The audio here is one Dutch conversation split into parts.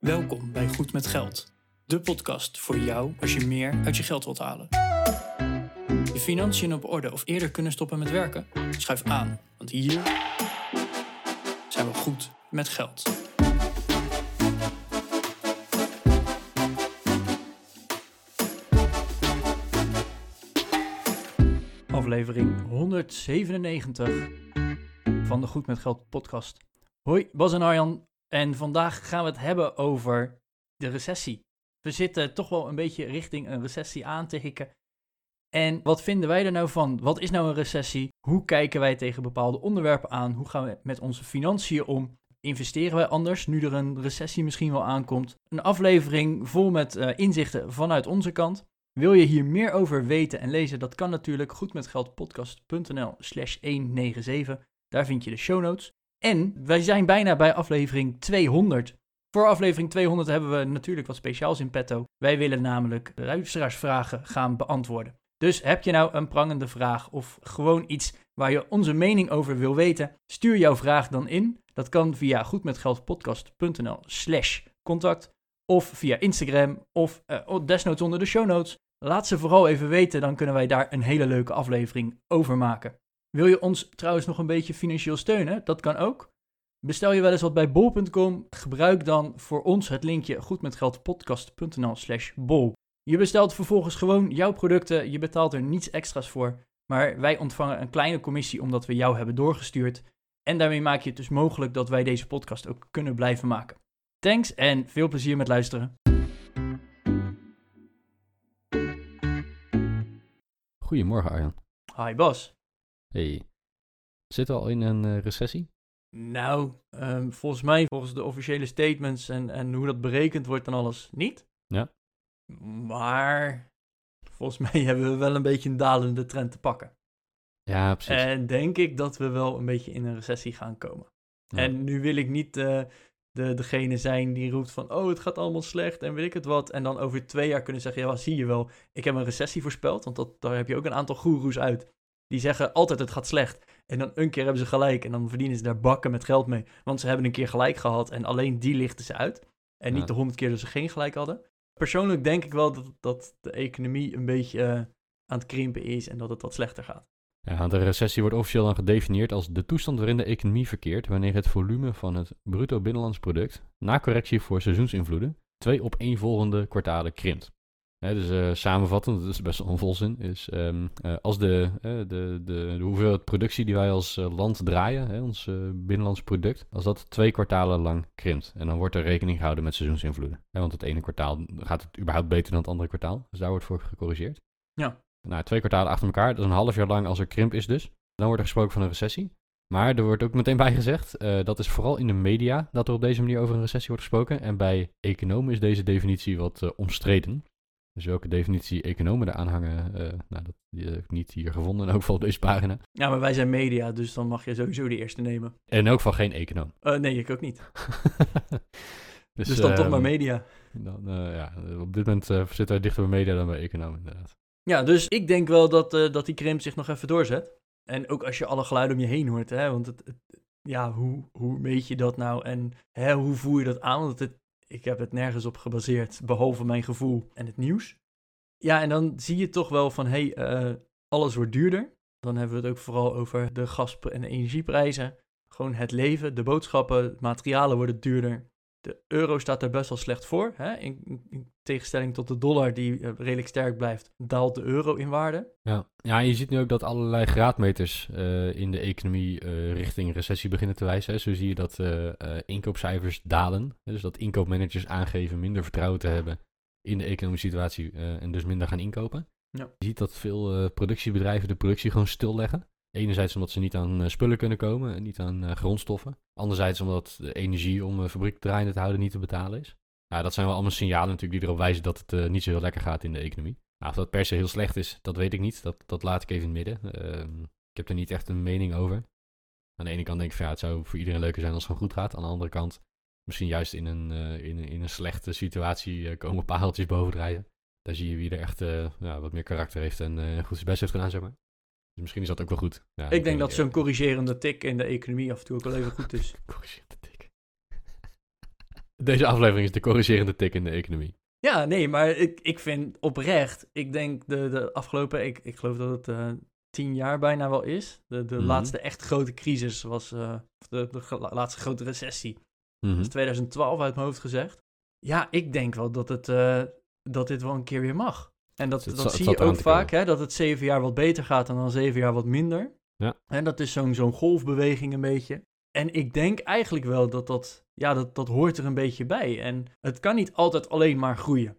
Welkom bij Goed met Geld, de podcast voor jou als je meer uit je geld wilt halen. Je financiën op orde of eerder kunnen stoppen met werken? Schuif aan, want hier zijn we goed met geld. Aflevering 197 van de Goed met Geld podcast. Hoi, Bas en Arjan. En vandaag gaan we het hebben over de recessie. We zitten toch wel een beetje richting een recessie aan te hikken. En wat vinden wij er nou van? Wat is nou een recessie? Hoe kijken wij tegen bepaalde onderwerpen aan? Hoe gaan we met onze financiën om? Investeren wij anders nu er een recessie misschien wel aankomt? Een aflevering vol met uh, inzichten vanuit onze kant. Wil je hier meer over weten en lezen? Dat kan natuurlijk goedmetgeldpodcast.nl slash 197. Daar vind je de show notes. En wij zijn bijna bij aflevering 200. Voor aflevering 200 hebben we natuurlijk wat speciaals in petto. Wij willen namelijk luisteraarsvragen gaan beantwoorden. Dus heb je nou een prangende vraag of gewoon iets waar je onze mening over wil weten? Stuur jouw vraag dan in. Dat kan via goedmetgeldpodcast.nl slash contact of via Instagram of uh, desnoods onder de show notes. Laat ze vooral even weten, dan kunnen wij daar een hele leuke aflevering over maken. Wil je ons trouwens nog een beetje financieel steunen? Dat kan ook. Bestel je wel eens wat bij bol.com? Gebruik dan voor ons het linkje goedmetgeldpodcast.nl slash bol. Je bestelt vervolgens gewoon jouw producten, je betaalt er niets extra's voor, maar wij ontvangen een kleine commissie omdat we jou hebben doorgestuurd. En daarmee maak je het dus mogelijk dat wij deze podcast ook kunnen blijven maken. Thanks en veel plezier met luisteren. Goedemorgen Arjan. Hi Bas. Hey. Zitten we al in een uh, recessie? Nou, um, volgens mij, volgens de officiële statements en, en hoe dat berekend wordt en alles, niet. Ja. Maar volgens mij hebben we wel een beetje een dalende trend te pakken. Ja, precies. En denk ik dat we wel een beetje in een recessie gaan komen. Ja. En nu wil ik niet uh, de, degene zijn die roept van, oh, het gaat allemaal slecht en weet ik het wat. En dan over twee jaar kunnen zeggen, ja, zie je wel, ik heb een recessie voorspeld. Want dat, daar heb je ook een aantal goeroes uit. Die zeggen altijd het gaat slecht. En dan een keer hebben ze gelijk en dan verdienen ze daar bakken met geld mee. Want ze hebben een keer gelijk gehad en alleen die lichten ze uit. En niet de honderd keer dat ze geen gelijk hadden. Persoonlijk denk ik wel dat, dat de economie een beetje uh, aan het krimpen is en dat het wat slechter gaat. Ja, de recessie wordt officieel dan gedefinieerd als de toestand waarin de economie verkeert wanneer het volume van het bruto binnenlands product, na correctie voor seizoensinvloeden, twee op één volgende kwartalen krimpt. Dus uh, samenvattend, dat is best wel een volzin, is um, uh, als de, uh, de, de, de, hoeveelheid productie die wij als land draaien, hè, ons binnenlands product, als dat twee kwartalen lang krimpt. En dan wordt er rekening gehouden met seizoensinvloeden. Hè, want het ene kwartaal gaat het überhaupt beter dan het andere kwartaal. Dus daar wordt voor gecorrigeerd. Ja. Nou, twee kwartalen achter elkaar, dat is een half jaar lang als er krimp is dus. Dan wordt er gesproken van een recessie. Maar er wordt ook meteen bij gezegd, uh, dat is vooral in de media dat er op deze manier over een recessie wordt gesproken. En bij economen is deze definitie wat uh, omstreden. Dus welke definitie economen eraan hangen, uh, nou, dat heb ik niet hier gevonden, in elk geval op deze pagina. Ja, maar wij zijn media, dus dan mag je sowieso de eerste nemen. En in elk geval geen econoom. nee, ik ook niet. dus, dus, dan toch maar media. Dan, ja, op dit moment zitten wij dichter bij media dan bij economen, inderdaad. Ja, dus ik denk wel dat, dat die krimp zich nog even doorzet. En ook als je alle geluiden om je heen hoort, hè, want het, het, ja, hoe, hoe meet je dat nou en hè, hoe voer je dat aan? Want het, ik heb het nergens op gebaseerd, behalve mijn gevoel en het nieuws. Ja, en dan zie je toch wel van, hé, hey, uh, alles wordt duurder. Dan hebben we het ook vooral over de gas- en energieprijzen. Gewoon het leven, de boodschappen, materialen worden duurder. De euro staat er best wel slecht voor. Hè? In, in, tegenstelling tot de dollar, die uh, redelijk sterk blijft, daalt de euro in waarde. Ja, ja je ziet nu ook dat allerlei graadmeters uh, in de economie uh, richting recessie beginnen te wijzen. Hè? Zo zie je dat inkoopcijfers dalen. Dus dat inkoopmanagers aangeven minder vertrouwen te hebben in de economische situatie en dus minder gaan inkopen. Ja. Je ziet dat veel productiebedrijven de productie gewoon stilleggen. Enerzijds omdat ze niet aan uh, spullen kunnen komen en niet aan uh, grondstoffen. Anderzijds omdat de energie om de fabriek draaiende te houden niet te betalen is. Ja, dat zijn wel allemaal signalen natuurlijk die erop wijzen dat het niet zo heel lekker gaat in de economie. Nou, of dat per se heel slecht is, dat weet ik niet. Dat, dat laat ik even in het midden. Ehm, ik heb er niet echt een mening over. Aan de ene kant denk ik ja, het zou voor iedereen leuker zijn als het gewoon goed gaat. Aan de andere kant, misschien juist in een, in, in een slechte situatie komen paaltjes bovendrijven. Daar zie je wie er echt ja, wat meer karakter heeft en goed zijn best heeft gedaan, zeg maar. Dus misschien is dat ook wel goed. Ja, ik denk dat zo'n corrigerende tik in de economie af en toe ook wel even goed is. corrigerende tik. Deze aflevering is de corrigerende tik in de economie. Ja, nee, maar ik, ik vind oprecht, ik denk de, de afgelopen, ik, ik geloof dat het eh, tien jaar bijna wel is. De, de Mhm. laatste echt grote crisis was, of de, de laatste grote recessie, Mhm. dat is 2012 uit mijn hoofd gezegd. Ja, ik denk wel dat, het, eh, dat dit wel een keer weer mag. En dat, dat zat- zie je ook vaak, hè, dat het zeven jaar wat beter gaat en dan zeven jaar wat minder. Ja. En dat is zo'n zo'n golfbeweging een beetje. En ik denk eigenlijk wel dat dat, ja, dat dat hoort er een beetje bij. En het kan niet altijd alleen maar groeien.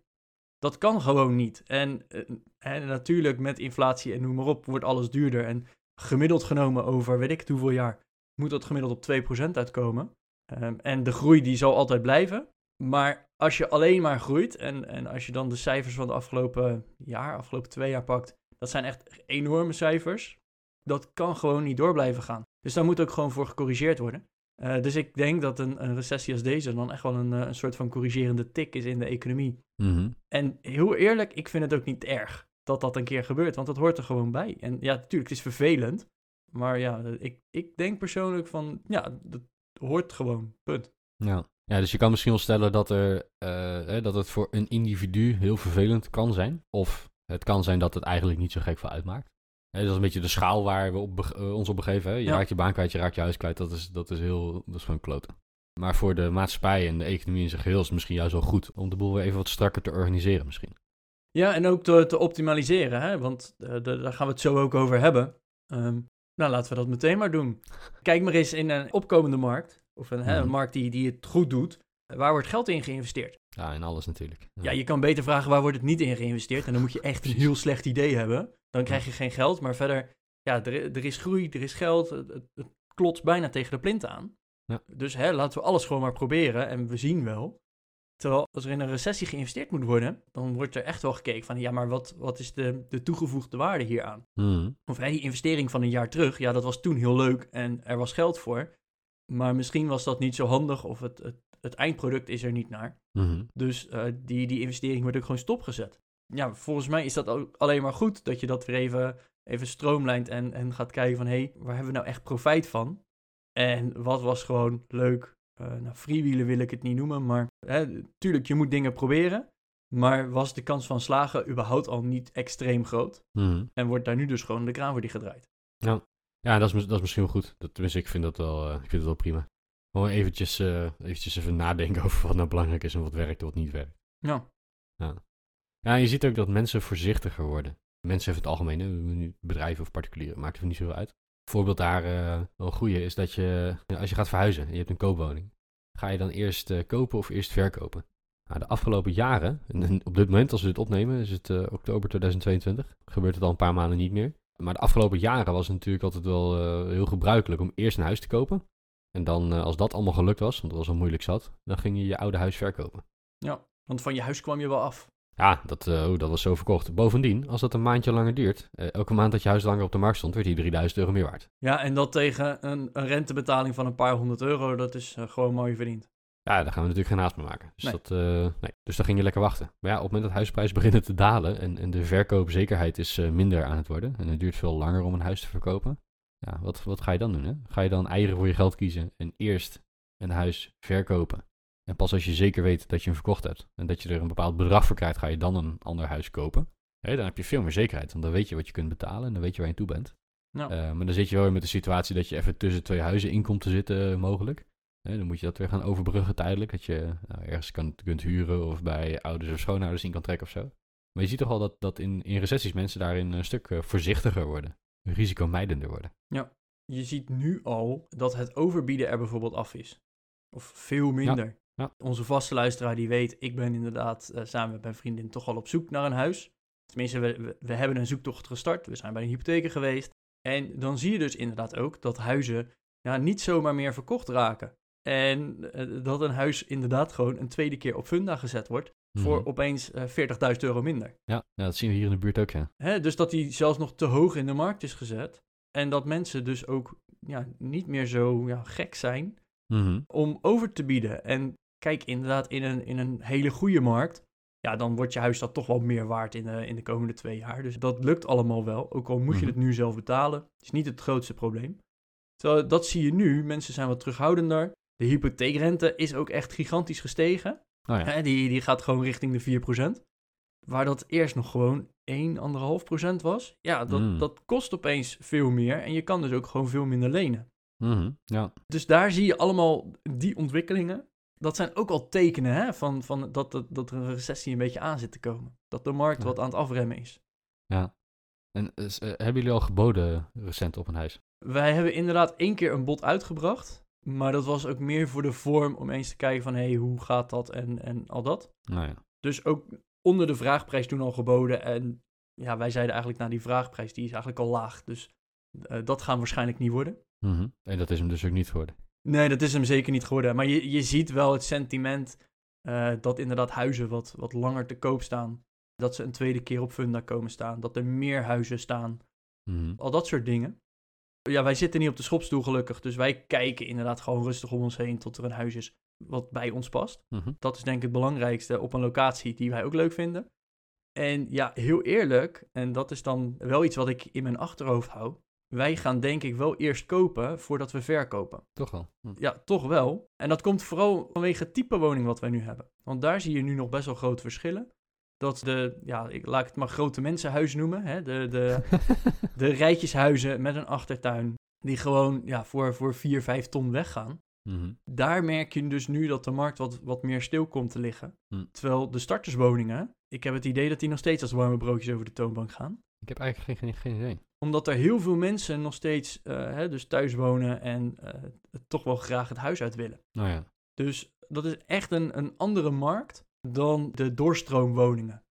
Dat kan gewoon niet. En, eh, en natuurlijk met inflatie en noem maar op wordt alles duurder. En gemiddeld genomen over weet ik het hoeveel jaar moet dat gemiddeld op 2% uitkomen. Ehm, en de groei die zal altijd blijven. Maar als je alleen maar groeit en, en als je dan de cijfers van de afgelopen jaar, afgelopen twee jaar pakt, dat zijn echt enorme cijfers. Dat kan gewoon niet door blijven gaan. Dus daar moet ook gewoon voor gecorrigeerd worden. Eh, dus ik denk dat een, een recessie als deze dan echt wel een, eh, een soort van corrigerende tik is in de economie. Mhm. En heel eerlijk, ik vind het ook niet erg dat dat een keer gebeurt, want dat hoort er gewoon bij. En ja, natuurlijk, het is vervelend. Maar ja, ik, ik denk persoonlijk van, ja, dat hoort gewoon, punt. Ja. Ja, dus je kan misschien wel stellen dat, er, eh, dat het voor een individu heel vervelend kan zijn. Of het kan zijn dat het eigenlijk niet zo gek veel uitmaakt. Hè, dat is een beetje de schaal waar we op eh, ons op begeven. Hè? Je Ja. raakt je baan kwijt, je raakt je huis kwijt. Dat is, dat is, heel, dat is gewoon kloten. Maar voor de maatschappij en de economie in zijn geheel is het misschien juist wel goed om de boel weer even wat strakker te organiseren misschien. Ja, en ook te, te optimaliseren, hè? want eh, daar gaan we het zo ook over hebben. Ehm, nou, laten we dat meteen maar doen. Kijk maar eens in een opkomende markt, of een, hè, een Mhm. markt die, die het goed doet. Waar wordt geld in geïnvesteerd? Ja, in alles natuurlijk. Ja, je kan beter vragen waar wordt het niet in geïnvesteerd. En dan moet je echt een heel slecht idee hebben. Dan krijg je geen geld, maar verder, ja, er, er is groei, er is geld. Het, het, klotst bijna tegen de plint aan. Ja. Dus hè, laten we alles gewoon maar proberen en we zien wel. Terwijl als er in een recessie geïnvesteerd moet worden, dan wordt er echt wel gekeken van, ja, maar wat, wat is de, de toegevoegde waarde hieraan? Mhm. Of hè, die investering van een jaar terug, ja, dat was toen heel leuk en er was geld voor. Maar misschien was dat niet zo handig of het, het, het eindproduct is er niet naar. Mhm. Dus eh, die, die investering wordt ook gewoon stopgezet. Ja, volgens mij is dat ook alleen maar goed dat je dat weer even, even stroomlijnt en, en gaat kijken van... hé, hey, waar hebben we nou echt profijt van? En wat was gewoon leuk? Eh nou, freewheelen wil ik het niet noemen, maar hè, tuurlijk, je moet dingen proberen. Maar was de kans van slagen überhaupt al niet extreem groot? Mhm. En wordt daar nu dus gewoon de kraan voor die gedraaid? Ja, dat is, dat is misschien wel goed. Dat, tenminste, ik vind dat wel, eh, ik vind het wel prima. Gewoon eventjes, eh, eventjes even nadenken over wat nou belangrijk is en wat werkt en wat niet werkt. Ja, Ja, en je ziet ook dat mensen voorzichtiger worden. Mensen in het algemeen, bedrijven of particulieren, maakt er niet zoveel uit. Voorbeeld daar eh, wel een goede is dat je, als je gaat verhuizen en je hebt een koopwoning, ga je dan eerst kopen of eerst verkopen? Nou, de afgelopen jaren, en op dit moment als we dit opnemen, is het oktober 2022, gebeurt het al een paar maanden niet meer. Maar de afgelopen jaren was het natuurlijk altijd wel eh, heel gebruikelijk om eerst een huis te kopen. En dan, eh, als dat allemaal gelukt was, want dat was al moeilijk zat, dan ging je je oude huis verkopen. ja, want van je huis kwam je wel af. Ja, dat, oh, dat was zo verkocht. Bovendien, als dat een maandje langer duurt, elke maand dat je huis langer op de markt stond, werd die 3000 euro meer waard. Ja, en dat tegen een, een rentebetaling van een paar honderd euro, dat is gewoon mooi verdiend. Ja, daar gaan we natuurlijk geen haast mee maken. Dus, Nee. dat, eh, nee. dus dan ging je lekker wachten. Maar ja, op het moment dat huisprijzen beginnen te dalen en, en de verkoopzekerheid is eh, minder aan het worden, en het duurt veel langer om een huis te verkopen, ja, wat, wat ga je dan doen? Hè? Ga je dan eieren voor je geld kiezen en eerst een huis verkopen? En pas als je zeker weet dat je hem verkocht hebt en dat je er een bepaald bedrag voor krijgt, ga je dan een ander huis kopen. Hè, dan heb je veel meer zekerheid, want dan weet je wat je kunt betalen en dan weet je waar je toe bent. Eh, maar dan zit je wel weer met de situatie dat je even tussen twee huizen in komt te zitten, mogelijk. Hè, dan moet je dat weer gaan overbruggen tijdelijk. Dat je nou, ergens kan, kunt huren of bij ouders of schoonouders in kan trekken of zo. Maar je ziet toch al dat, dat in, in recessies mensen daarin een stuk eh, voorzichtiger worden. Risicomijdender worden. je ziet nu al dat het overbieden er bijvoorbeeld af is. Of veel minder. ja. Onze vaste luisteraar die weet, ik ben inderdaad eh, samen met mijn vriendin toch al op zoek naar een huis. Tenminste, we, we, we hebben een zoektocht gestart. We zijn bij een hypotheker geweest. En dan zie je dus inderdaad ook dat huizen ja, niet zomaar meer verkocht raken. En eh, dat een huis inderdaad gewoon een tweede keer op funda gezet wordt voor Mhm. opeens eh 40.000 euro minder. Ja, ja, dat zien we hier in de buurt ook, ja. Hè, dus dat die zelfs nog te hoog in de markt is gezet. En dat mensen dus ook ja, niet meer zo ja, gek zijn Mhm. om over te bieden. En kijk, inderdaad, in een, in een hele goede markt, ja, dan wordt je huis dat toch wel meer waard in de, in de komende twee jaar. Dus dat lukt allemaal wel. Ook al moet je Mhm. het nu zelf betalen, is niet het grootste probleem. Terwijl dat zie je nu. Mensen zijn wat terughoudender. De hypotheekrente is ook echt gigantisch gestegen. Oh ja. Hè, die, die gaat gewoon richting de 4%. Waar dat eerst nog gewoon 1,5% was. Ja, dat, Mm. dat kost opeens veel meer. En je kan dus ook gewoon veel minder lenen. Mhm, ja. Dus daar zie je allemaal die ontwikkelingen. Dat zijn ook al tekenen hè, van, van dat, dat, dat er een recessie een beetje aan zit te komen. Dat de markt Ja. wat aan het afremmen is. ja. En eh, eh, hebben jullie al geboden recent op een huis? Wij hebben inderdaad één keer een bod uitgebracht. Maar dat was ook meer voor de vorm om eens te kijken van... hé, hey, hoe gaat dat en, en al dat. Nou ja. Dus ook onder de vraagprijs toen al geboden. En ja, wij zeiden eigenlijk, nou die vraagprijs die is eigenlijk al laag. Dus eh, dat gaan waarschijnlijk niet worden. Mhm. En dat is hem dus ook niet geworden. Nee, dat is hem zeker niet geworden. Maar je, je ziet wel het sentiment eh, dat inderdaad huizen wat, wat langer te koop staan. Dat ze een tweede keer op funda komen staan. Dat er meer huizen staan. Mhm. Al dat soort dingen. Ja, wij zitten niet op de schopstoel gelukkig. Dus wij kijken inderdaad gewoon rustig om ons heen tot er een huis is wat bij ons past. Mhm. Dat is denk ik het belangrijkste op een locatie die wij ook leuk vinden. En ja, heel eerlijk, en dat is dan wel iets wat ik in mijn achterhoofd hou. Wij gaan denk ik wel eerst kopen voordat we verkopen. Toch wel. Hm. Ja, toch wel. En dat komt vooral vanwege het type woning wat wij nu hebben. Want daar zie je nu nog best wel grote verschillen. Dat de, ja, ik laat het maar grote mensenhuis noemen. Hè? De, de, de rijtjeshuizen met een achtertuin. Die gewoon ja, voor, voor 4, 5 ton weggaan. Mhm. Daar merk je dus nu dat de markt wat, wat meer stil komt te liggen. Hm. Terwijl de starterswoningen, ik heb het idee dat die nog steeds als warme broodjes over de toonbank gaan. Ik heb eigenlijk geen, geen, geen idee. Omdat er heel veel mensen nog steeds eh, hè, dus thuis wonen en eh, toch wel graag het huis uit willen. Nou ja. Dus dat is echt een, een andere markt dan de doorstroomwoningen.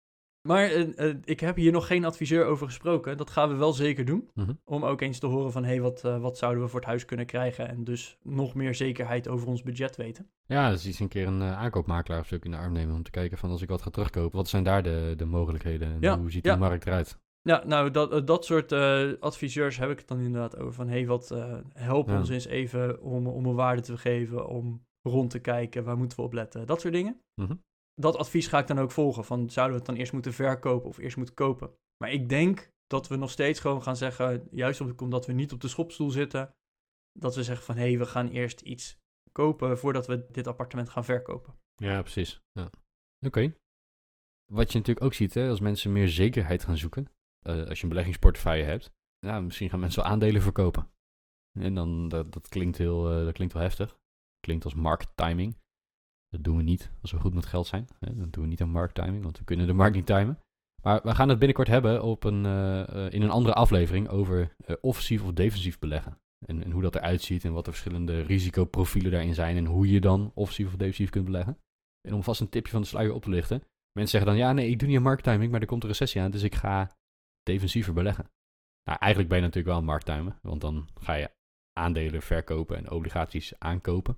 Maar eh, eh, ik heb hier nog geen adviseur over gesproken. Dat gaan we wel zeker doen. Mhm. Om ook eens te horen van, hé, hey, wat, eh, wat zouden we voor het huis kunnen krijgen? En dus nog meer zekerheid over ons budget weten. Ja, dus iets een keer een aankoopmakelaar of zo in de arm nemen om te kijken van als ik wat ga terugkopen, wat zijn daar de, de mogelijkheden en Ja, hoe ziet ja. die markt eruit? Ja, nou, dat, dat soort adviseurs heb ik het dan inderdaad over. Van, hé, hey, wat help Ja. ons eens even om, om een waarde te geven, om rond te kijken, waar moeten we op letten? Dat soort dingen. Mhm. Dat advies ga ik dan ook volgen. Van zouden we het dan eerst moeten verkopen of eerst moeten kopen? Maar ik denk dat we nog steeds gewoon gaan zeggen, juist omdat we niet op de schopstoel zitten, dat we zeggen van hé, hey, we gaan eerst iets kopen voordat we dit appartement gaan verkopen. Ja, precies. Ja. Oké. Wat je natuurlijk ook ziet, hè, als mensen meer zekerheid gaan zoeken, eh, als je een beleggingsportefeuille hebt, nou, misschien gaan mensen wel aandelen verkopen. En dan, dat, dat, klinkt heel, eh, dat klinkt wel heftig. Klinkt als markttiming. Dat doen we niet als we goed met geld zijn. Hè? Dat doen we niet aan markttiming, want we kunnen de markt niet timen. Maar we gaan het binnenkort hebben op een, eh, eh, in een andere aflevering over eh, offensief of defensief beleggen. En, en hoe dat eruit ziet en wat de verschillende risicoprofielen daarin zijn en hoe je dan offensief of defensief kunt beleggen. En om vast een tipje van de sluier op te lichten. Mensen zeggen dan, ja nee, ik doe niet aan markttiming, maar er komt een recessie aan, dus ik ga defensiever beleggen. Nou, eigenlijk ben je natuurlijk wel aan markttimen, want dan ga je aandelen verkopen en obligaties aankopen,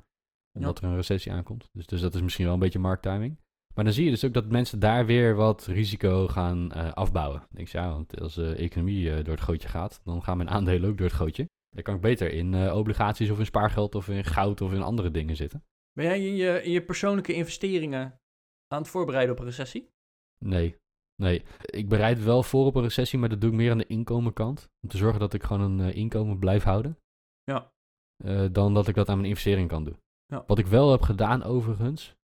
omdat er een recessie aankomt. Dus, dus dat is misschien wel een beetje markttiming. Maar dan zie je dus ook dat mensen daar weer wat risico gaan eh, afbouwen. Dan denk je, ja, want als de economie eh, door het gootje gaat, dan gaan mijn aandelen ook door het gootje. Dan kan ik beter in eh, obligaties of in spaargeld of in goud of in andere dingen zitten. Ben jij in je, in je persoonlijke investeringen aan het voorbereiden op een recessie? Nee, nee. Ik bereid wel voor op een recessie, maar dat doe ik meer aan de inkomenkant. Om te zorgen dat ik gewoon een inkomen blijf houden. Ja. Dan dat ik dat aan mijn investering kan doen. Ja. Wat ik wel heb gedaan overigens.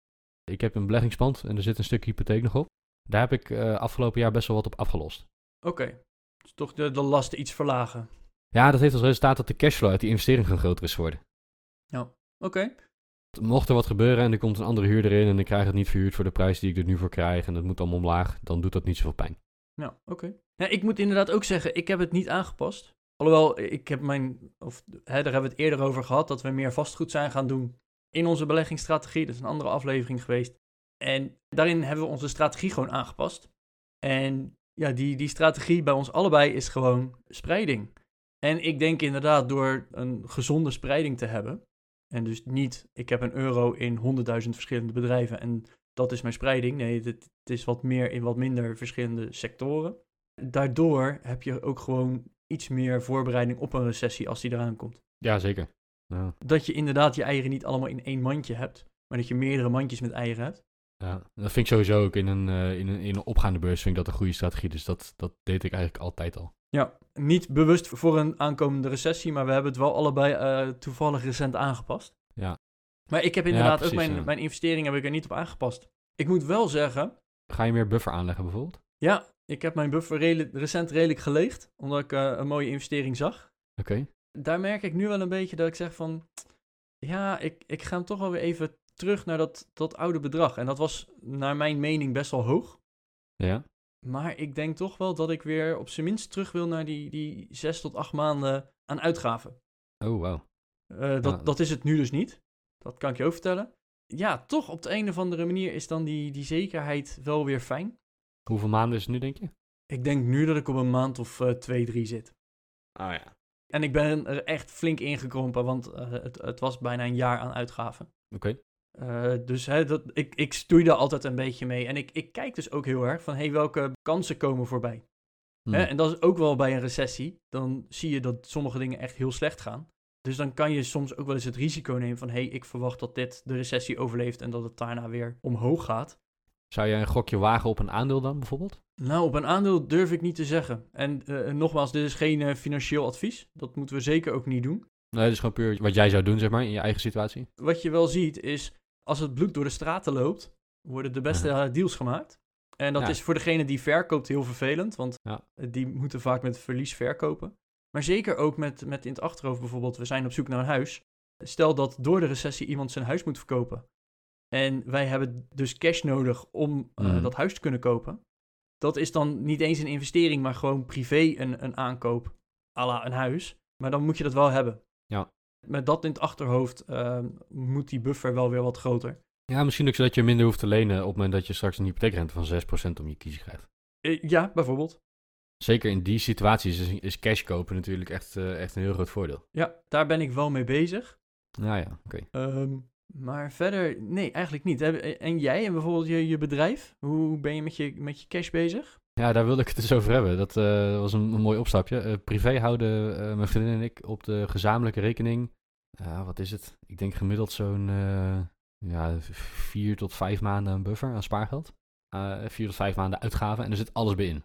Ik heb een beleggingspand en er zit een stuk hypotheek nog op. Daar heb ik eh, afgelopen jaar best wel wat op afgelost. Oké, dus toch de, de lasten iets verlagen. Ja, dat heeft als resultaat dat de cashflow uit die investering gewoon groter is geworden. Oké, Mocht er wat gebeuren en er komt een andere huurder in en ik krijg het niet verhuurd voor de prijs die ik er nu voor krijg en dat moet allemaal omlaag, dan doet dat niet zoveel pijn. Ja, oké. Ja, ik moet inderdaad ook zeggen, ik heb het niet aangepast. Alhoewel, ik heb mijn, of hè, daar hebben we het eerder over gehad, dat we meer vastgoed zijn gaan doen in onze beleggingsstrategie. Dat is een andere aflevering geweest. En daarin hebben we onze strategie gewoon aangepast. En ja, die, die strategie bij ons allebei is gewoon spreiding. En ik denk inderdaad door een gezonde spreiding te hebben. En dus niet, ik heb een euro in honderdduizend verschillende bedrijven en dat is mijn spreiding. Nee, het, het is wat meer in wat minder verschillende sectoren. Daardoor heb je ook gewoon iets meer voorbereiding op een recessie als die eraan komt. Ja, zeker. Ja. Dat je inderdaad je eieren niet allemaal in één mandje hebt, maar dat je meerdere mandjes met eieren hebt. Ja, dat vind ik sowieso ook in een, eh, in een, in een opgaande beurs vind ik dat een goede strategie. Dus dat, dat deed ik eigenlijk altijd al. Ja, niet bewust voor een aankomende recessie, maar we hebben het wel allebei eh, toevallig recent aangepast. Ja. Maar ik heb inderdaad precies, ook mijn, ja. mijn investering heb ik er niet op aangepast. Ik moet wel zeggen, Ga je meer buffer aanleggen bijvoorbeeld? ja, ik heb mijn buffer redelijk- recent redelijk geleegd, omdat ik eh, een mooie investering zag. Oké. Daar merk ik nu wel een beetje dat ik zeg van, ja, ik, ik ga hem toch wel weer even terug naar dat, dat oude bedrag. En dat was naar mijn mening best wel hoog. Ja. Maar ik denk toch wel dat ik weer op zijn minst terug wil naar die, die zes tot acht maanden aan uitgaven. Oh, wauw. Eh, dat, dat is het nu dus niet. Dat kan ik je ook vertellen. Ja, toch op de een of andere manier is dan die, die zekerheid wel weer fijn. Hoeveel maanden is het nu, denk je? Ik denk nu dat ik op een maand of eh, twee, drie zit. Oh ja. En ik ben er echt flink ingekrompen, want eh, het, het was bijna een jaar aan uitgaven. Oké. Eh, dus hè, dat, ik, ik stoeide altijd een beetje mee. En ik, ik kijk dus ook heel erg van, hey, welke kansen komen voorbij? Hm. Hè? En dat is ook wel bij een recessie. Dan zie je dat sommige dingen echt heel slecht gaan. Dus dan kan je soms ook wel eens het risico nemen van... hey, ik verwacht dat dit de recessie overleeft en dat het daarna weer omhoog gaat. Zou je een gokje wagen op een aandeel dan bijvoorbeeld? Nou, op een aandeel durf ik niet te zeggen. En eh, nogmaals, dit is geen eh, financieel advies. Dat moeten we zeker ook niet doen. Nee, dat is gewoon puur wat jij zou doen, zeg maar, in je eigen situatie. Wat je wel ziet is, als het bloed door de straten loopt... worden de beste eh, deals gemaakt. En dat Ja. is voor degene die verkoopt heel vervelend, want Ja. die moeten vaak met verlies verkopen. Maar zeker ook met, met in het achterhoofd bijvoorbeeld, we zijn op zoek naar een huis. Stel dat door de recessie iemand zijn huis moet verkopen. En wij hebben dus cash nodig om Mhm. dat huis te kunnen kopen. Dat is dan niet eens een investering, maar gewoon privé een, een aankoop à la een huis. Maar dan moet je dat wel hebben. Ja. Met dat in het achterhoofd eh, moet die buffer wel weer wat groter. Ja, misschien ook zodat je minder hoeft te lenen op het moment dat je straks een hypotheekrente van 6% om je kiezen krijgt. Eh, ja, bijvoorbeeld. Zeker in die situaties is, is cash kopen natuurlijk echt, eh, echt een heel groot voordeel. Ja, daar ben ik wel mee bezig. Nou ja, oké. Ehm, maar verder, nee, eigenlijk niet. En jij en bijvoorbeeld je, je bedrijf? Hoe ben je met, je met je cash bezig? Ja, daar wilde ik het dus over hebben. Dat eh, was een, mooi opstapje. Eh, privé houden eh, mijn vriendin en ik op de gezamenlijke rekening. Wat is het? Ik denk gemiddeld zo'n ja, vier tot vijf maanden een buffer aan spaargeld. Vier tot vijf maanden uitgaven en er zit alles bij in.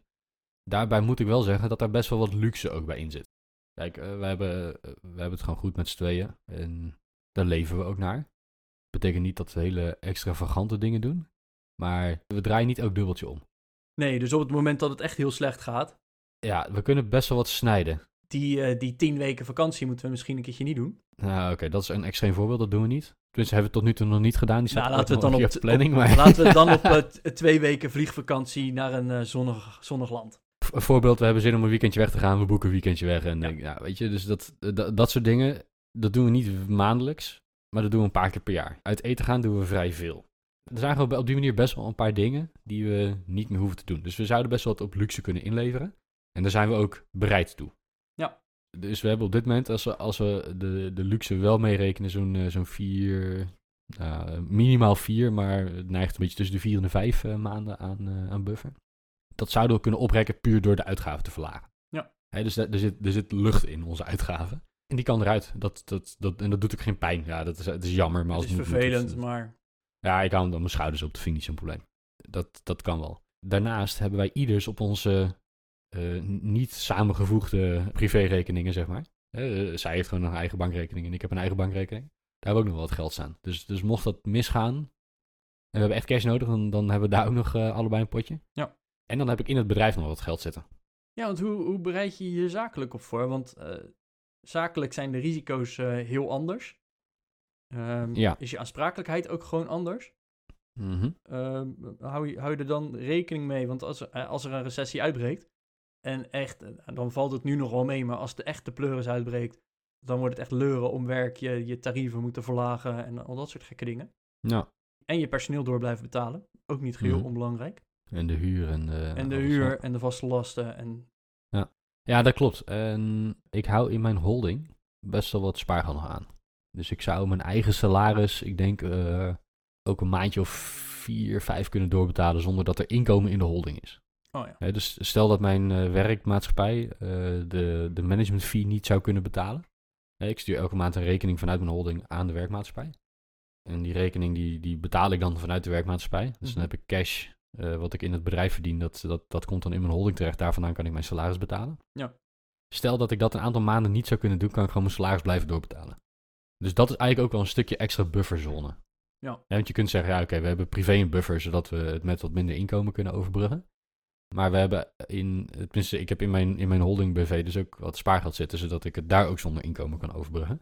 Daarbij moet ik wel zeggen dat daar best wel wat luxe ook bij in zit. Kijk, we, hebben, we hebben het gewoon goed met z'n tweeën en daar leven we ook naar. Betekent niet dat we hele extravagante dingen doen, maar we draaien niet elk dubbeltje om. Nee, dus op het moment dat het echt heel slecht gaat, Ja, we kunnen best wel wat snijden. die, eh, die tien weken vakantie moeten we misschien een keertje niet doen. Nou, oké, dat is een extreem voorbeeld, dat doen we niet. Tenminste, hebben we tot nu toe nog niet gedaan. Die Nou, ook laten we het dan op, planning, op- maar laten we dan op eh, twee weken vliegvakantie naar een eh, zonnig, zonnig land. een voorbeeld, we hebben zin om een weekendje weg te gaan, we boeken een weekendje weg. En ja, weet je, dus dat, dat, dat soort dingen, dat doen we niet maandelijks, maar dat doen we een paar keer per jaar. Uit eten gaan doen we vrij veel. Er zijn gewoon op die manier best wel een paar dingen die we niet meer hoeven te doen. Dus we zouden best wel wat op luxe kunnen inleveren. En daar zijn we ook bereid toe. Ja. Dus we hebben op dit moment, als we, als we de, de luxe wel meerekenen, zo'n eh, zo'n vier, nou, minimaal vier, maar het neigt een beetje tussen de vier en de vijf eh, maanden aan, eh, aan buffer. Dat zouden we kunnen oprekken puur door de uitgaven te verlagen. Ja. Hè, dus er, er zit, er zit lucht in onze uitgaven. En die kan eruit. Dat, dat, dat, en dat doet ook geen pijn. Ja, dat is, het is jammer. Maar Het als is moet, vervelend, maar Ja, ik hou hem dan mijn schouders op. Dat vind ik niet zo'n probleem. Dat, dat kan wel. Daarnaast hebben wij ieders op onze eh, niet samengevoegde privérekeningen, zeg maar. Eh, zij heeft gewoon een eigen bankrekening en ik heb een eigen bankrekening. Daar hebben we ook nog wel wat geld staan. Dus, dus mocht dat misgaan en we hebben echt cash nodig, dan, dan hebben we daar ook nog eh, allebei een potje. Ja. En dan heb ik in het bedrijf nog wat geld zitten. Ja, want hoe, hoe bereid je je zakelijk op voor? Want zakelijk zijn de risico's eh, heel anders. Ehm, Ja. Is je aansprakelijkheid ook gewoon anders? Ehm, hou, je, hou je er dan rekening mee? Want als, er- eh, als er een recessie uitbreekt, en echt, eh, dan valt het nu nog wel mee, maar als de echte pleuris uitbreekt, dan wordt het echt leuren om werk, je, je tarieven moeten verlagen en al dat soort gekke dingen. Ja. En je personeel door blijven betalen, ook niet geheel Mhm. onbelangrijk. En de huur en de... en de huur en de vaste lasten en Ja, dat klopt. En ik hou in mijn holding best wel wat spaargeld nog aan. Dus ik zou mijn eigen salaris, ik denk, eh, ook een maandje of vier, vijf kunnen doorbetalen zonder dat er inkomen in de holding is. Oh ja. Dus stel dat mijn eh, werkmaatschappij eh, de, de management fee niet zou kunnen betalen. Ik stuur elke maand een rekening vanuit mijn holding aan de werkmaatschappij. En die rekening die, die betaal ik dan vanuit de werkmaatschappij. Dus Mhm. dan heb ik cash, eh, wat ik in het bedrijf verdien, dat, dat, dat komt dan in mijn holding terecht. Daar vandaan kan ik mijn salaris betalen. Ja. Stel dat ik dat een aantal maanden niet zou kunnen doen, kan ik gewoon mijn salaris blijven doorbetalen. Dus dat is eigenlijk ook wel een stukje extra bufferzone. Ja. want je kunt zeggen, ja oké, we hebben privé een buffer, zodat we het met wat minder inkomen kunnen overbruggen. Maar we hebben in, tenminste, ik heb in mijn, in mijn holding BV dus ook wat spaargeld zitten, zodat ik het daar ook zonder inkomen kan overbruggen.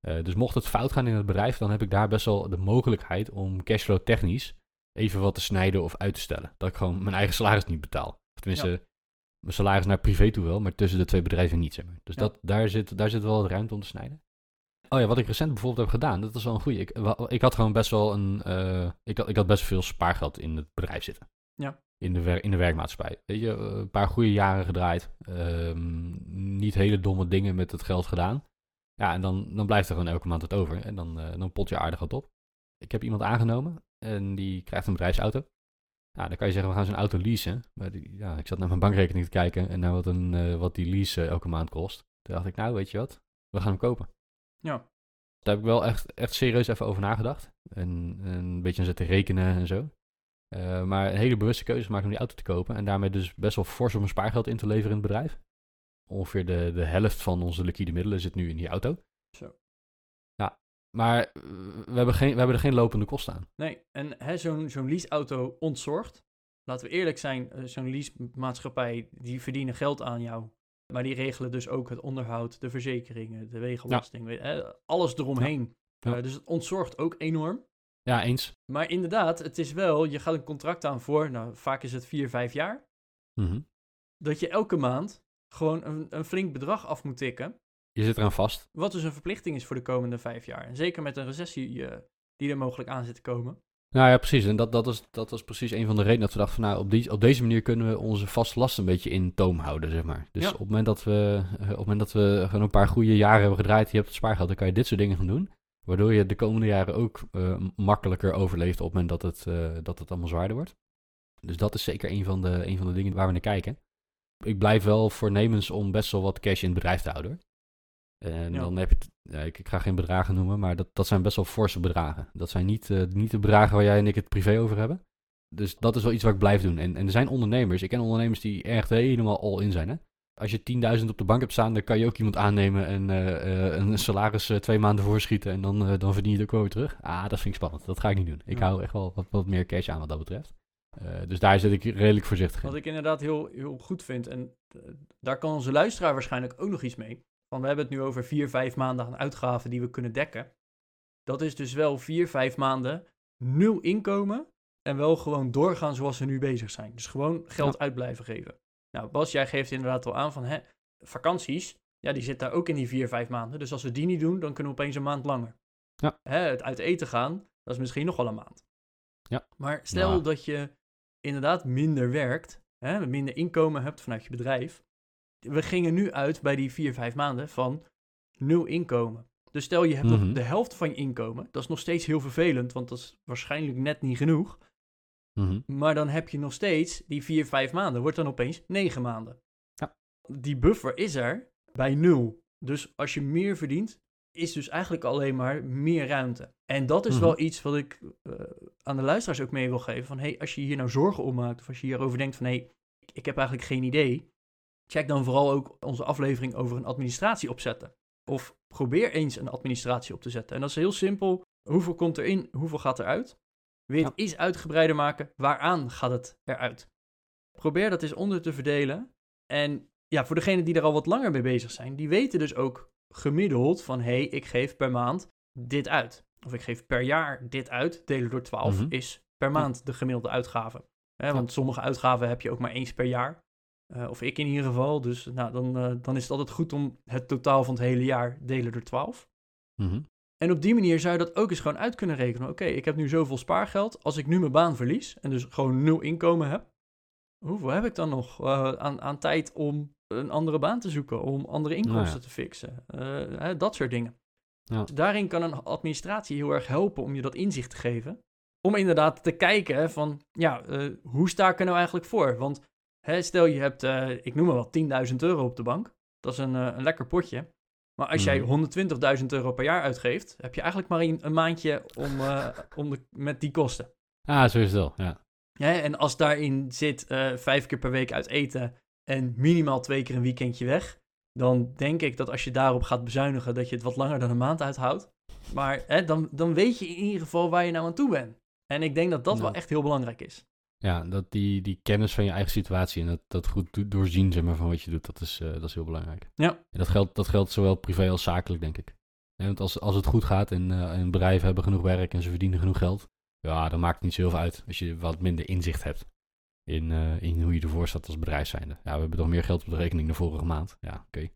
Eh, dus mocht het fout gaan in het bedrijf, dan heb ik daar best wel de mogelijkheid om cashflow technisch even wat te snijden of uit te stellen. Dat ik gewoon mijn eigen salaris niet betaal. Of tenminste, mijn salaris naar privé toe wel, maar tussen de twee bedrijven niet. Zeg maar. Dus Ja. dat, daar, zit, daar zit wel wat ruimte om te snijden. Oh ja, wat ik recent bijvoorbeeld heb gedaan, dat is wel een goeie. Ik, ik had gewoon best wel een. eh, ik, had, ik had best veel spaargeld in het bedrijf zitten. Ja. In de, wer- in de werkmaatschappij. Weet je, eh, een paar goede jaren gedraaid. ehm, niet hele domme dingen met het geld gedaan. Ja, en dan, dan blijft er gewoon elke maand het over. En dan, eh, dan pot je aardig wat op. Ik heb iemand aangenomen en die krijgt een bedrijfsauto. Nou, dan kan je zeggen, we gaan zo'n auto leasen. Maar die, ja, ik zat naar mijn bankrekening te kijken en naar wat, een, eh, wat die lease eh, elke maand kost. Toen dacht ik, nou, weet je wat? We gaan hem kopen. Ja. Daar heb ik wel echt, echt serieus even over nagedacht. En, en een beetje aan zitten rekenen en zo. Eh, maar een hele bewuste keuze gemaakt om die auto te kopen. En daarmee dus best wel fors om mijn spaargeld in te leveren in het bedrijf. Ongeveer de, de helft van onze liquide middelen zit nu in die auto. Zo. Maar eh, we hebben, geen, we hebben er geen lopende kosten aan. Nee, en hè, zo'n zo'n leaseauto ontzorgt. Laten we eerlijk zijn, eh, zo'n leasemaatschappij, die verdienen geld aan jou. Maar die regelen dus ook het onderhoud, de verzekeringen, de wegenbelasting, hè, alles eromheen. Ja. Eh, dus het ontzorgt ook enorm. Ja, eens. Maar inderdaad, het is wel, je gaat een contract aan voor, nou vaak is het vier, vijf jaar. Mhm. Dat je elke maand gewoon een, een flink bedrag af moet tikken. Je zit eraan vast. Wat dus een verplichting is voor de komende vijf jaar. En zeker met een recessie eh, die er mogelijk aan zit te komen. Nou ja, precies. En dat, dat, was, dat was precies een van de redenen dat we dachten van nou, op, die, op deze manier kunnen we onze vaste last een beetje in toom houden, zeg maar. Dus Ja. op, het moment dat we, eh, op het moment dat we gewoon een paar goede jaren hebben gedraaid, je hebt het spaargeld, dan kan je dit soort dingen gaan doen. Waardoor je de komende jaren ook eh, makkelijker overleeft op het moment dat het, dat het allemaal zwaarder wordt. Dus dat is zeker een van, de, een van de dingen waar we naar kijken. Ik blijf wel voornemens om best wel wat cash in het bedrijf te houden. En Ja. dan heb je, ja, ik, ik ga geen bedragen noemen, maar dat, dat zijn best wel forse bedragen. Dat zijn niet, eh, niet de bedragen waar jij en ik het privé over hebben. Dus dat is wel iets wat ik blijf doen. En, en er zijn ondernemers, ik ken ondernemers die echt helemaal all in zijn. Hè? Als je 10.000 op de bank hebt staan, dan kan je ook iemand aannemen en eh, eh, een salaris twee maanden voorschieten. En dan, dan verdien je het ook wel weer terug. Ah, dat vind ik spannend. Dat ga ik niet doen. Ik Ja. hou echt wel wat, wat meer cash aan wat dat betreft. Dus daar zit ik redelijk voorzichtig in. Wat ik inderdaad heel, heel goed vind. En daar kan onze luisteraar waarschijnlijk ook nog iets mee. Want we hebben het nu over vier, vijf maanden aan uitgaven die we kunnen dekken. Dat is dus wel vier, vijf maanden nul inkomen. En wel gewoon doorgaan zoals we nu bezig zijn. Dus gewoon geld uit blijven geven. Nou, Bas, jij geeft inderdaad al aan van hè, vakanties. Ja, die zit daar ook in die vier, vijf maanden. Dus als we die niet doen, dan kunnen we opeens een maand langer. Ja. Hè, het uit eten gaan, dat is misschien nog wel een maand. Ja. Maar stel dat je inderdaad minder werkt, hè, minder inkomen hebt vanuit je bedrijf. We gingen nu uit bij die vier, vijf maanden van nul inkomen. Dus stel je hebt nog Mhm. de helft van je inkomen. Dat is nog steeds heel vervelend, want dat is waarschijnlijk net niet genoeg. Mhm. Maar dan heb je nog steeds die vier, vijf maanden. Wordt dan opeens negen maanden. Ja. Die buffer is er bij nul. Dus als je meer verdient, is dus eigenlijk alleen maar meer ruimte. En dat is Mhm. wel iets wat ik eh, aan de luisteraars ook mee wil geven. Van hey, als je hier nou zorgen om maakt, of als je hierover denkt van hé, hey, ik heb eigenlijk geen idee. Check dan vooral ook onze aflevering over een administratie opzetten. Of probeer eens een administratie op te zetten. En dat is heel simpel. Hoeveel komt erin, hoeveel gaat eruit? Wil je het iets uitgebreider maken, waaraan gaat het eruit? Probeer dat eens onder te verdelen. En ja, voor degenen die er al wat langer mee bezig zijn, die weten dus ook gemiddeld van hé, hey, ik geef per maand dit uit. Of ik geef per jaar dit uit. Delen door 12 Mhm. is per maand de gemiddelde uitgave. Want sommige uitgaven heb je ook maar eens per jaar. Eh, of ik in ieder geval. Dus nou, dan, eh, dan is het altijd goed om het totaal van het hele jaar delen door 12. Mhm. En op die manier zou je dat ook eens gewoon uit kunnen rekenen. Oké, ik heb nu zoveel spaargeld. Als ik nu mijn baan verlies en dus gewoon nul inkomen heb, hoeveel heb ik dan nog eh, aan, aan tijd om een andere baan te zoeken, om andere inkomsten Nou ja. te fixen? Hè, dat soort dingen. Ja. Dus daarin kan een administratie heel erg helpen om je dat inzicht te geven. Om inderdaad te kijken van, ja, hoe sta ik er nou eigenlijk voor? Want hè, stel je hebt, eh, ik noem maar wat, 10.000 euro op de bank. Dat is een, eh, een lekker potje. Maar als jij Mhm. 120.000 euro per jaar uitgeeft, heb je eigenlijk maar een, een maandje om, eh, om de, met die kosten. Ah, zo is het wel, ja. Ja, en als daarin zit vijf keer per week uit eten en minimaal twee keer een weekendje weg, dan denk ik dat als je daarop gaat bezuinigen, dat je het wat langer dan een maand uithoudt. Maar hè, dan, dan weet je in ieder geval waar je nou aan toe bent. En ik denk dat dat Ja. wel echt heel belangrijk is. Ja, dat die, die kennis van je eigen situatie en dat, dat goed do- doorzien zeg maar, van wat je doet, dat is, eh, dat is heel belangrijk. Ja. En dat geldt, dat geldt zowel privé als zakelijk, denk ik. Want als, als het goed gaat en, eh, en bedrijven hebben genoeg werk en ze verdienen genoeg geld, ja, dan maakt het niet zo heel veel uit als je wat minder inzicht hebt in, eh, in hoe je ervoor staat als bedrijf zijnde. Ja, we hebben toch meer geld op de rekening dan vorige maand. Ja, oké.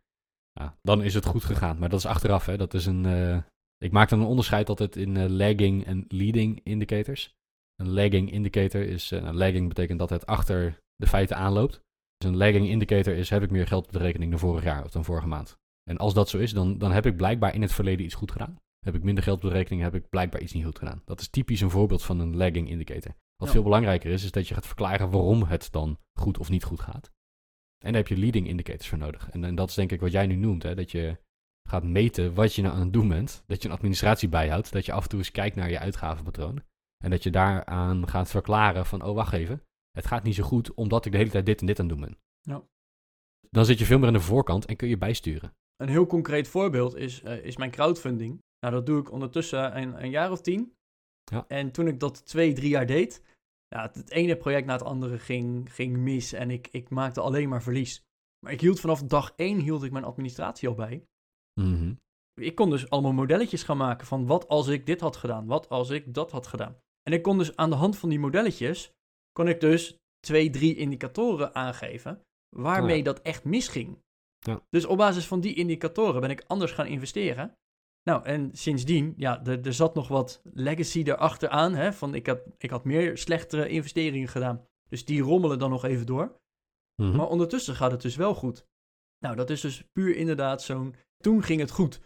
Ja, dan is het goed gegaan. Maar dat is achteraf, hè. Dat is een... ik maak dan een onderscheid altijd in lagging en leading indicators. Een lagging indicator is... eh, nou, lagging betekent dat het achter de feiten aanloopt. Dus een lagging indicator is... heb ik meer geld op de rekening dan vorig jaar of dan vorige maand. En als dat zo is, dan, dan heb ik blijkbaar in het verleden iets goed gedaan. Heb ik minder geld op de rekening, heb ik blijkbaar iets niet goed gedaan. Dat is typisch een voorbeeld van een lagging indicator. Wat Ja. veel belangrijker is, is dat je gaat verklaren waarom het dan goed of niet goed gaat. En daar heb je leading indicators voor nodig. En, en dat is denk ik wat jij nu noemt, hè? dat je gaat meten wat je nou aan het doen bent. Dat je een administratie bijhoudt, dat je af en toe eens kijkt naar je uitgavenpatroon. En dat je daaraan gaat verklaren van, oh wacht even, het gaat niet zo goed omdat ik de hele tijd dit en dit aan het doen ben. Ja. Dan zit je veel meer aan de voorkant en kun je bijsturen. Een heel concreet voorbeeld is, eh, is mijn crowdfunding. Nou, dat doe ik ondertussen een, een jaar of tien. Ja. En toen ik dat twee, drie jaar deed, ja, het, het ene project na het andere ging, ging mis en ik, ik maakte alleen maar verlies. Maar ik hield vanaf dag één hield ik mijn administratie al bij. Mhm. Ik kon dus allemaal modelletjes gaan maken van wat als ik dit had gedaan, wat als ik dat had gedaan. En ik kon dus aan de hand van die modelletjes, kon ik dus twee, drie indicatoren aangeven waarmee Ja. dat echt misging. Ja. Dus op basis van die indicatoren ben ik anders gaan investeren. Nou, en sindsdien, ja, er, er zat nog wat legacy erachter aan. Hè, van ik, had, ik had meer slechtere investeringen gedaan. Dus die rommelen dan nog even door. Mhm. Maar ondertussen gaat het dus wel goed. Nou, dat is dus puur inderdaad zo'n. Toen ging het goed.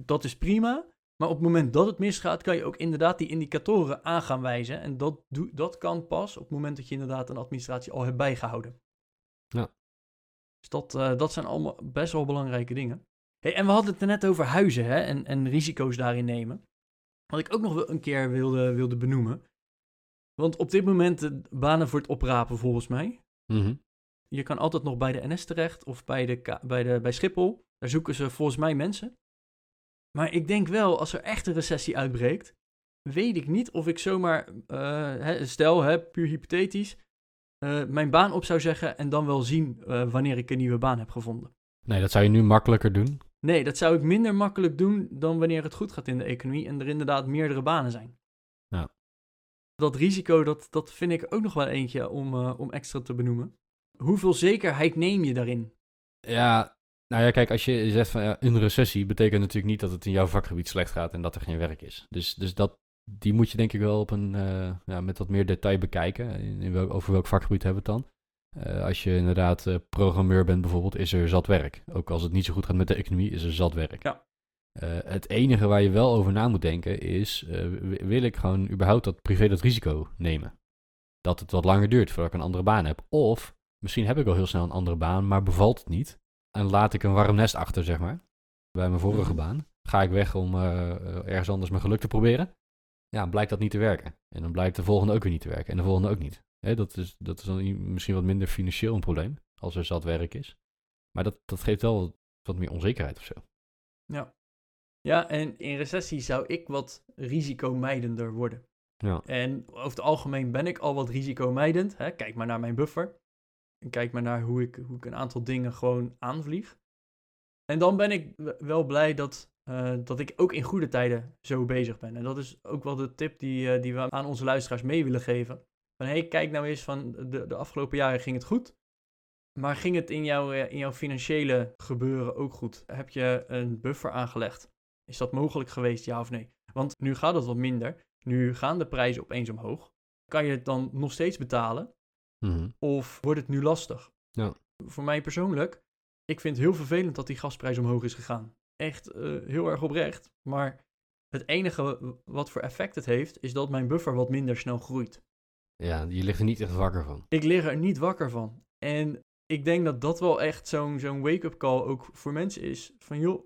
Dat is prima. Maar op het moment dat het misgaat, kan je ook inderdaad die indicatoren aan gaan wijzen. En dat, dat kan pas op het moment dat je inderdaad een administratie al hebt bijgehouden. Ja. Dus dat, eh, dat zijn allemaal best wel belangrijke dingen. Hey, en we hadden het er net over huizen hè, en, en risico's daarin nemen. Wat ik ook nog wel een keer wilde, wilde benoemen. Want op dit moment de banen voor het oprapen volgens mij. Mhm. Je kan altijd nog bij de NS terecht of bij, de, bij, de, bij Schiphol. Daar zoeken ze volgens mij mensen. Maar ik denk wel, als er echt een recessie uitbreekt, weet ik niet of ik zomaar, eh, stel, hè, puur hypothetisch, eh, mijn baan op zou zeggen en dan wel zien eh, wanneer ik een nieuwe baan heb gevonden. Nee, dat zou je nu makkelijker doen. Nee, dat zou ik minder makkelijk doen dan wanneer het goed gaat in de economie en er inderdaad meerdere banen zijn. Ja. Dat risico, dat, dat vind ik ook nog wel eentje om, om extra te benoemen. Hoeveel zekerheid neem je daarin? Ja, nou ja, kijk, als je zegt van ja, een recessie, betekent natuurlijk niet dat het in jouw vakgebied slecht gaat en dat er geen werk is. Dus, dus dat, die moet je denk ik wel op een, eh, ja, met wat meer detail bekijken. In, in welk, over welk vakgebied hebben we het dan? Eh, als je inderdaad eh, programmeur bent bijvoorbeeld, is er zat werk. Ook als het niet zo goed gaat met de economie, is er zat werk. Ja. Het enige waar je wel over na moet denken is, wil ik gewoon überhaupt dat privé dat risico nemen? Dat het wat langer duurt voordat ik een andere baan heb. Of misschien heb ik al heel snel een andere baan, maar bevalt het niet. En laat ik een warm nest achter, zeg maar. Bij mijn vorige Mhm. baan. Ga ik weg om eh, ergens anders mijn geluk te proberen. Ja, blijkt dat niet te werken. En dan blijkt de volgende ook weer niet te werken. En de volgende ook niet. Hè, dat, is, dat is dan misschien wat minder financieel een probleem. Als er zat werk is. Maar dat, dat geeft wel wat meer onzekerheid of zo. Ja. Ja, en in recessie zou ik wat risicomijdender worden. Ja. En over het algemeen ben ik al wat risicomijdend. Hè? Kijk maar naar mijn buffer. En kijk maar naar hoe ik, hoe ik een aantal dingen gewoon aanvlieg. En dan ben ik wel blij dat, eh, dat ik ook in goede tijden zo bezig ben. En dat is ook wel de tip die, eh, die we aan onze luisteraars mee willen geven. Van hey, kijk nou eens van de, de afgelopen jaren ging het goed. Maar ging het in, jouw eh, in jouw financiële gebeuren ook goed? Heb je een buffer aangelegd? Is dat mogelijk geweest, ja of nee? Want nu gaat het wat minder. Nu gaan de prijzen opeens omhoog. Kan je het dan nog steeds betalen? Mhm. Of wordt het nu lastig? Ja. Voor mij persoonlijk, ik vind het heel vervelend dat die gasprijs omhoog is gegaan. Echt eh, heel erg oprecht. Maar het enige wat voor effect het heeft, is dat mijn buffer wat minder snel groeit. ja, je ligt er niet echt wakker van. Ik lig er niet wakker van. En ik denk dat dat wel echt zo'n zo'n wake-up call ook voor mensen is. Van joh,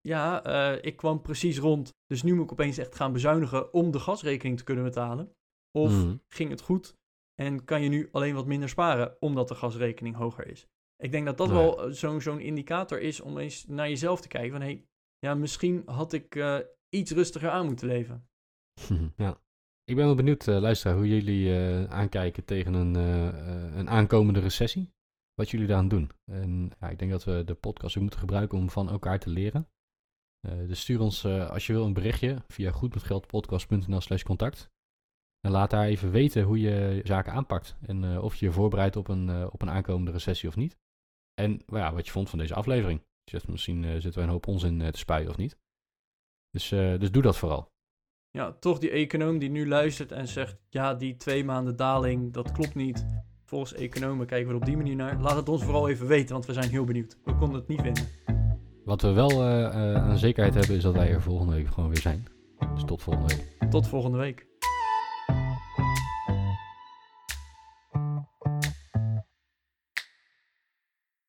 ja, eh, ik kwam precies rond. Dus nu moet ik opeens echt gaan bezuinigen om de gasrekening te kunnen betalen. Of Mhm. ging het goed en kan je nu alleen wat minder sparen omdat de gasrekening hoger is. Ik denk dat dat Nee. wel eh, zo'n zo'n indicator is om eens naar jezelf te kijken. Van hey, ja, misschien had ik eh, iets rustiger aan moeten leven. ja. Ik ben wel benieuwd, uh, luisteraar, hoe jullie uh, aankijken tegen een, een aankomende recessie. Wat jullie daaraan doen. En ja, ik denk dat we de podcast ook moeten gebruiken om van elkaar te leren. dus stuur ons als je wil een berichtje via goedmetgeldpodcast.nl slash contact. En laat daar even weten hoe je zaken aanpakt. En of je je voorbereidt op een, op een aankomende recessie of niet. En ja, wat je vond van deze aflevering. Je misschien zitten we een hoop onzin te spuien of niet. Dus, dus doe dat vooral ja, toch die econoom die nu luistert en zegt: ja, die twee maanden daling, dat klopt niet. Volgens economen kijken we er op die manier naar. Laat het ons vooral even weten, want we zijn heel benieuwd. We konden het niet vinden. Wat we wel uh, uh, aan zekerheid hebben, is dat wij er volgende week gewoon weer zijn. Dus tot volgende week. Tot volgende week.